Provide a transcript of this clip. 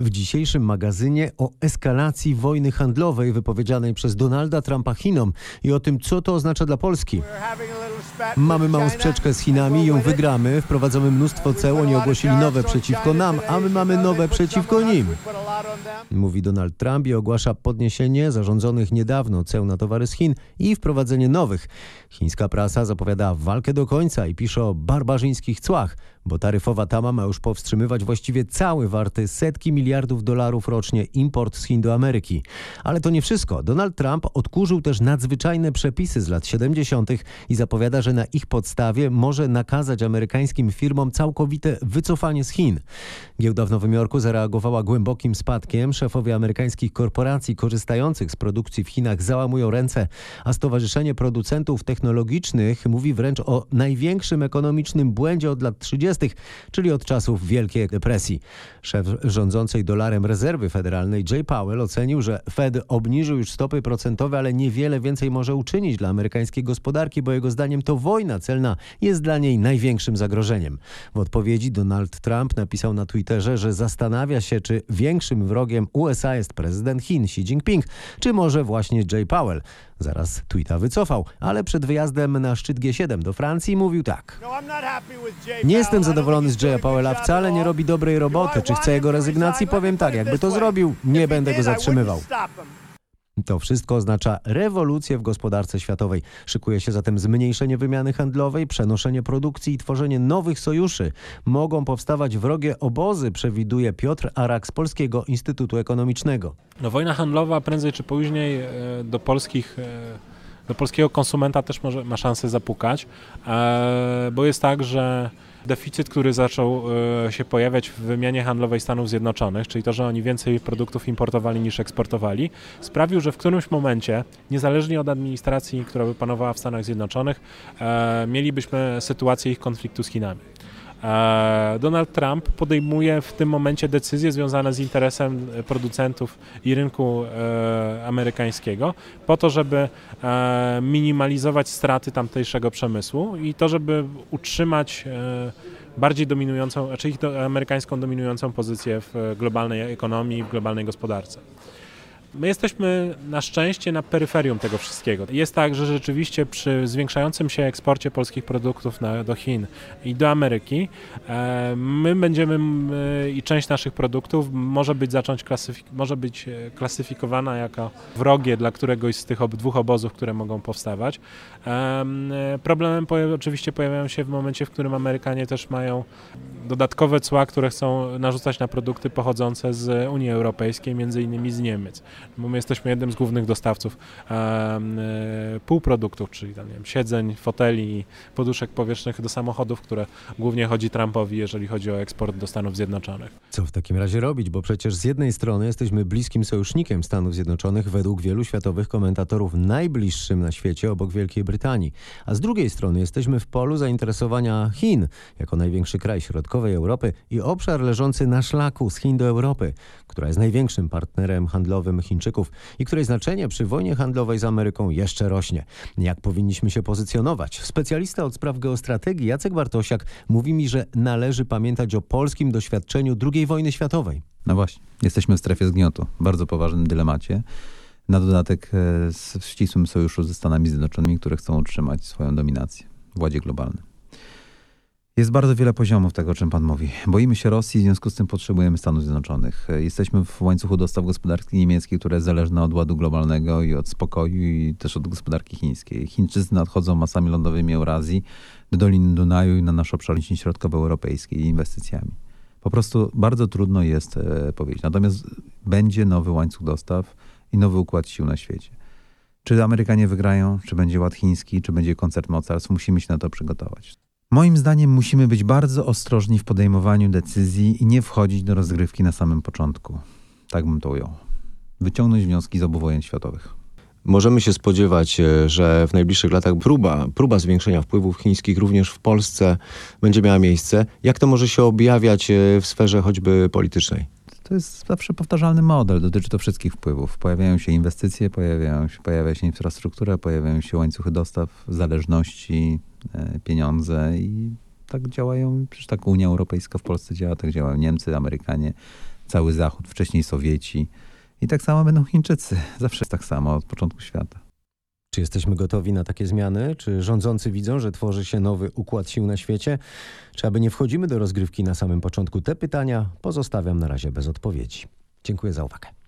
W dzisiejszym magazynie o eskalacji wojny handlowej wypowiedzianej przez Donalda Trumpa Chinom i o tym, co to oznacza dla Polski. Mamy małą sprzeczkę z Chinami, ją wygramy, wprowadzamy mnóstwo ceł, oni ogłosili nowe przeciwko nam, a my mamy nowe przeciwko nim. Mówi Donald Trump i ogłasza podniesienie zarządzonych niedawno ceł na towary z Chin i wprowadzenie nowych. Chińska prasa zapowiada walkę do końca i pisze o barbarzyńskich cłach, bo taryfowa tama ma już powstrzymywać właściwie cały warty setki miliardów dolarów rocznie import z Chin do Ameryki. Ale to nie wszystko. Donald Trump odkurzył też nadzwyczajne przepisy z lat 70. i zapowiada, że na ich podstawie może nakazać amerykańskim firmom całkowite wycofanie z Chin. Giełda w Nowym Jorku zareagowała głębokim spadkiem. Szefowie amerykańskich korporacji korzystających z produkcji w Chinach załamują ręce, a Stowarzyszenie Producentów Technologicznych mówi wręcz o największym ekonomicznym błędzie od lat 30., czyli od czasów Wielkiej Depresji. Szef rządzącej dolarem rezerwy federalnej Jay Powell ocenił, że Fed obniżył już stopy procentowe, ale niewiele więcej może uczynić dla amerykańskiej gospodarki, bo jego zdaniem to wojna celna jest dla niej największym zagrożeniem. W odpowiedzi Donald Trump napisał na Twitterze, że zastanawia się, czy większym wrogiem USA jest prezydent Chin Xi Jinping, czy może właśnie Jay Powell. Zaraz tweeta wycofał, ale przed wyjazdem na szczyt G7 do Francji mówił tak. Nie jestem zadowolony z Jaya Powella, wcale nie robi dobrej roboty. Czy chcę jego rezygnacji? Powiem tak, jakby to zrobił, nie będę go zatrzymywał. To wszystko oznacza rewolucję w gospodarce światowej. Szykuje się zatem zmniejszenie wymiany handlowej, przenoszenie produkcji i tworzenie nowych sojuszy. Mogą powstawać wrogie obozy, przewiduje Piotr Arak z Polskiego Instytutu Ekonomicznego. No, wojna handlowa prędzej czy później e, do polskich e, do polskiego konsumenta też może, ma szansę zapukać, e, bo jest tak, że deficyt, który zaczął się pojawiać w wymianie handlowej Stanów Zjednoczonych, czyli to, że oni więcej produktów importowali niż eksportowali, sprawił, że w którymś momencie, niezależnie od administracji, która by panowała w Stanach Zjednoczonych, mielibyśmy sytuację ich konfliktu z Chinami. Donald Trump podejmuje w tym momencie decyzje związane z interesem producentów i rynku e, amerykańskiego, po to, żeby e, minimalizować straty tamtejszego przemysłu i to, żeby utrzymać e, bardziej dominującą, znaczy ich amerykańską dominującą pozycję w globalnej ekonomii, w globalnej gospodarce. My jesteśmy na szczęście na peryferium tego wszystkiego. Jest tak, że rzeczywiście przy zwiększającym się eksporcie polskich produktów na, do Chin i do Ameryki, e, my będziemy e, i część naszych produktów może być zacząć klasyfik może być e, klasyfikowana jako wrogie dla któregoś z tych ob dwóch obozów, które mogą powstawać. Problemem oczywiście pojawiają się w momencie, w którym Amerykanie też mają dodatkowe cła, które chcą narzucać na produkty pochodzące z Unii Europejskiej, między innymi z Niemiec bo my jesteśmy jednym z głównych dostawców e, półproduktów, czyli tam, nie wiem, siedzeń, foteli, poduszek powietrznych do samochodów, które głównie chodzi Trumpowi, jeżeli chodzi o eksport do Stanów Zjednoczonych. Co w takim razie robić? Bo przecież z jednej strony jesteśmy bliskim sojusznikiem Stanów Zjednoczonych, według wielu światowych komentatorów najbliższym na świecie obok Wielkiej Brytanii, a z drugiej strony jesteśmy w polu zainteresowania Chin, jako największy kraj środkowej Europy i obszar leżący na szlaku z Chin do Europy, która jest największym partnerem handlowym Chińczyków Chińczyków i której znaczenie przy wojnie handlowej z Ameryką jeszcze rośnie. Jak powinniśmy się pozycjonować? Specjalista od spraw geostrategii Jacek Bartosiak mówi mi, że należy pamiętać o polskim doświadczeniu II wojny światowej. No właśnie, jesteśmy w strefie zgniotu, bardzo poważnym dylemacie. Na dodatek e, w ścisłym sojuszu ze Stanami Zjednoczonymi, które chcą utrzymać swoją dominację w władzie globalnym. Jest bardzo wiele poziomów tego, o czym pan mówi. Boimy się Rosji, w związku z tym potrzebujemy Stanów Zjednoczonych. Jesteśmy w łańcuchu dostaw gospodarki niemieckiej, która jest zależna od ładu globalnego i od spokoju i też od gospodarki chińskiej. Chińczycy nadchodzą masami lądowymi Eurazji do Doliny Dunaju i na nasz obszar środkowoeuropejskiej inwestycjami. Po prostu bardzo trudno jest e, powiedzieć. Natomiast będzie nowy łańcuch dostaw i nowy układ sił na świecie. Czy Amerykanie wygrają, czy będzie ład chiński, czy będzie koncert mocarstw, musimy się na to przygotować. Moim zdaniem musimy być bardzo ostrożni w podejmowaniu decyzji i nie wchodzić do rozgrywki na samym początku. Tak bym to ujął. Wyciągnąć wnioski z obu wojen światowych. Możemy się spodziewać, e, że w najbliższych latach próba, próba zwiększenia wpływów chińskich również w Polsce będzie miała miejsce. Jak to może się objawiać e, w sferze choćby politycznej? To jest zawsze powtarzalny model, dotyczy to wszystkich wpływów. Pojawiają się inwestycje, pojawiają się, pojawia się infrastruktura, pojawiają się łańcuchy dostaw, zależności, E, pieniądze i tak działają, przecież tak Unia Europejska w Polsce działa, tak działają Niemcy, Amerykanie, cały Zachód, wcześniej Sowieci. I tak samo będą Chińczycy. Zawsze jest tak samo od początku świata. Czy jesteśmy gotowi na takie zmiany? Czy rządzący widzą, że tworzy się nowy układ sił na świecie? Czy aby nie wchodzimy do rozgrywki na samym początku? Te pytania pozostawiam na razie bez odpowiedzi. Dziękuję za uwagę.